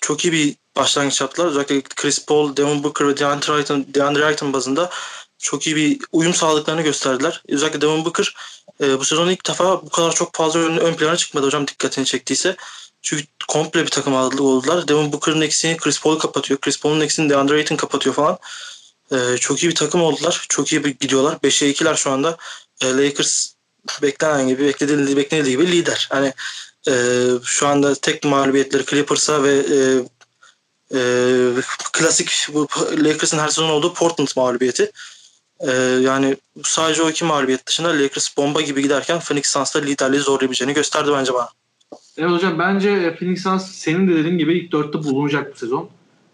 Çok iyi bir başlangıç yaptılar. Özellikle Chris Paul, Devin Booker ve DeAndre Ayton, DeAndre Ayton bazında çok iyi bir uyum sağladıklarını gösterdiler. Özellikle Devin Booker e, bu sezon ilk defa bu kadar çok fazla ön, ön plana çıkmadı hocam dikkatini çektiyse. Çünkü komple bir takım oldular. Devin Booker'ın eksiğini Chris Paul kapatıyor. Chris Paul'un eksiğini DeAndre Ayton kapatıyor falan. E, çok iyi bir takım oldular. Çok iyi bir gidiyorlar. 5'e 2'ler şu anda. E, Lakers beklenen gibi, beklediği, beklenildiği gibi lider. Hani e, şu anda tek mağlubiyetleri Clippers'a ve e, e, klasik bu Lakers'ın her sezon olduğu Portland mağlubiyeti. E, yani sadece o iki mağlubiyet dışında Lakers bomba gibi giderken Phoenix Suns'ta liderliği zorlayabileceğini gösterdi bence bana. Evet hocam bence Phoenix Suns senin de dediğin gibi ilk dörtte bulunacak bu sezon.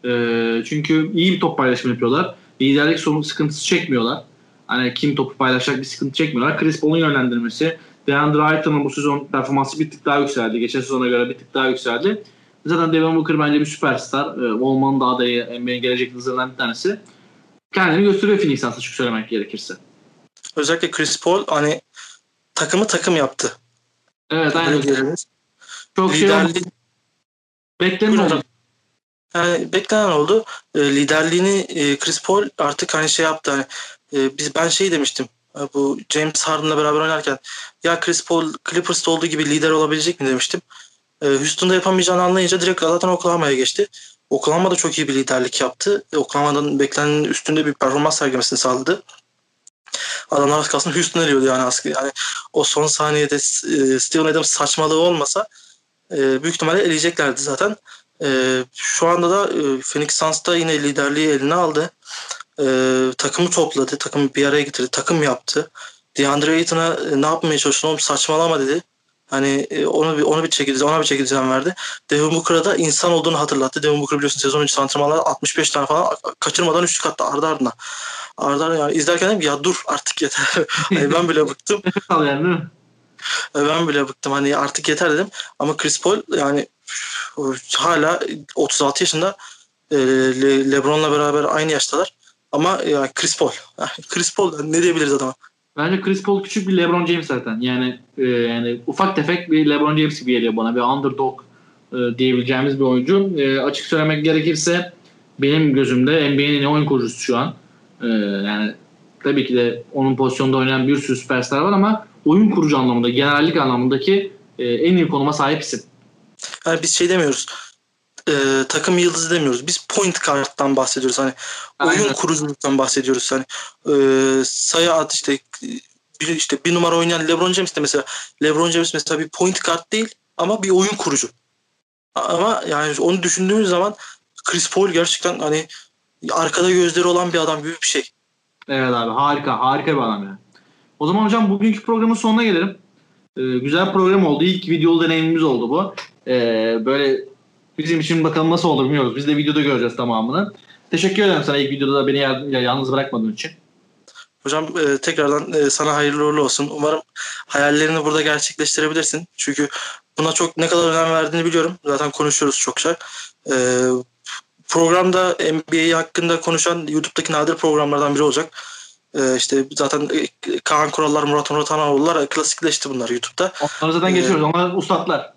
E, çünkü iyi bir top paylaşımı yapıyorlar. Liderlik sorun sıkıntısı çekmiyorlar. Hani kim topu paylaşacak bir sıkıntı çekmiyorlar. Chris Paul'un yönlendirmesi, DeAndre Ayton'un bu sezon performansı bir tık daha yükseldi. Geçen sezona göre bir tık daha yükseldi. Zaten Devin Booker bence bir süperstar. Ee, olmanın da adayı NBA'nin gelecek hızlarından bir tanesi. Kendini gösteriyor Phoenix açık söylemek gerekirse. Özellikle Chris Paul hani takımı takım yaptı. Evet aynen. Çok şey oldu. Beklenen. Yani beklenen oldu. E, liderliğini e, Chris Paul artık hani şey yaptı. Hani, e, biz ben şey demiştim bu James Harden'la beraber oynarken ya Chris Paul Clippers'ta olduğu gibi lider olabilecek mi demiştim. E, Houston'da yapamayacağını anlayınca direkt zaten Oklahoma'ya geçti. Oklahoma da çok iyi bir liderlik yaptı. E, Oklahoma'dan beklenenin üstünde bir performans sergilemesini sağladı. Adamlar az kalsın Houston'a diyordu yani aslında. Yani o son saniyede e, Steven Adams saçmalığı olmasa e, büyük ihtimalle eleyeceklerdi zaten. E, şu anda da e, Phoenix Suns da yine liderliği eline aldı e, takımı topladı, takımı bir araya getirdi, takım yaptı. DeAndre Ayton'a e, ne yapmaya çalıştın oğlum saçmalama dedi. Hani e, onu bir onu bir çekildi, ona bir çekildi verdi. Devin Booker'a da insan olduğunu hatırlattı. Devin Booker biliyorsun sezon önce antrenmanlarda 65 tane falan kaçırmadan üçlük attı ardı ardına. Ardı ardına yani izlerken dedim ya dur artık yeter. hani ben bile bıktım. yani, e, ben bile bıktım hani artık yeter dedim. Ama Chris Paul yani hala 36 yaşında e, Le- LeBron'la beraber aynı yaştalar. Ama ya Chris Paul. Chris Paul ne diyebiliriz adama? Bence Chris Paul küçük bir LeBron James zaten. Yani e, yani ufak tefek bir LeBron James gibi geliyor bana. Bir underdog e, diyebileceğimiz bir oyuncu. E, açık söylemek gerekirse benim gözümde NBA'nin oyun kurucusu şu an. E, yani tabii ki de onun pozisyonda oynayan bir sürü süperstar var ama oyun kurucu anlamında, generallik anlamındaki e, en iyi konuma sahip isim. Yani biz şey demiyoruz e, takım yıldızı demiyoruz. Biz point karttan bahsediyoruz. Hani Aynen. oyun kuruculuktan bahsediyoruz. Hani e, sayı at işte bir işte bir numara oynayan LeBron James de mesela LeBron James mesela bir point kart değil ama bir oyun kurucu. Ama yani onu düşündüğümüz zaman Chris Paul gerçekten hani arkada gözleri olan bir adam büyük bir şey. Evet abi harika harika bir adam yani. O zaman hocam bugünkü programın sonuna gelelim. Ee, güzel program oldu. İlk videolu deneyimimiz oldu bu. Ee, böyle Bizim için bakalım nasıl olur bilmiyoruz. Biz de videoda göreceğiz tamamını. Teşekkür ederim sana ilk videoda da beni yalnız bırakmadığın için. Hocam e, tekrardan e, sana hayırlı uğurlu olsun. Umarım hayallerini burada gerçekleştirebilirsin. Çünkü buna çok ne kadar önem verdiğini biliyorum. Zaten konuşuyoruz çokça. E, programda NBA hakkında konuşan YouTube'daki nadir programlardan biri olacak. E, işte zaten e, Kaan Kurallar, Murat Murat Anadolu'lar klasikleşti bunlar YouTube'da. Onları zaten geçiyoruz. Onlar ustadlar.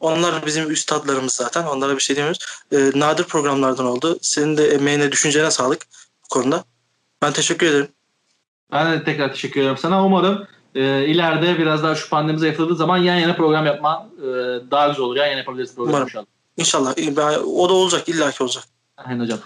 Onlar bizim üstadlarımız zaten. Onlara bir şey demiyoruz. E, nadir programlardan oldu. Senin de emeğine, düşüncene sağlık bu konuda. Ben teşekkür ederim. Ben de tekrar teşekkür ederim sana. Umarım e, ileride biraz daha şu pandemi zayıfladığı zaman yan yana program yapma e, daha güzel olur. Yan yana yapabiliriz program Umarım. inşallah. İnşallah. O da olacak. illaki olacak. Aynen hocam.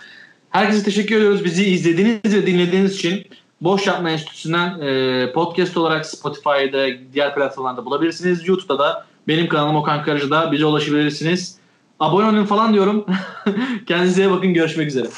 Herkese teşekkür ediyoruz. Bizi izlediğiniz ve dinlediğiniz için Boş Yapma Enstitüsü'nden e, podcast olarak Spotify'da, diğer platformlarda bulabilirsiniz. YouTube'da da benim kanalım Okan Karıcı'da bize ulaşabilirsiniz. Abone olun falan diyorum. Kendinize bakın. Görüşmek üzere.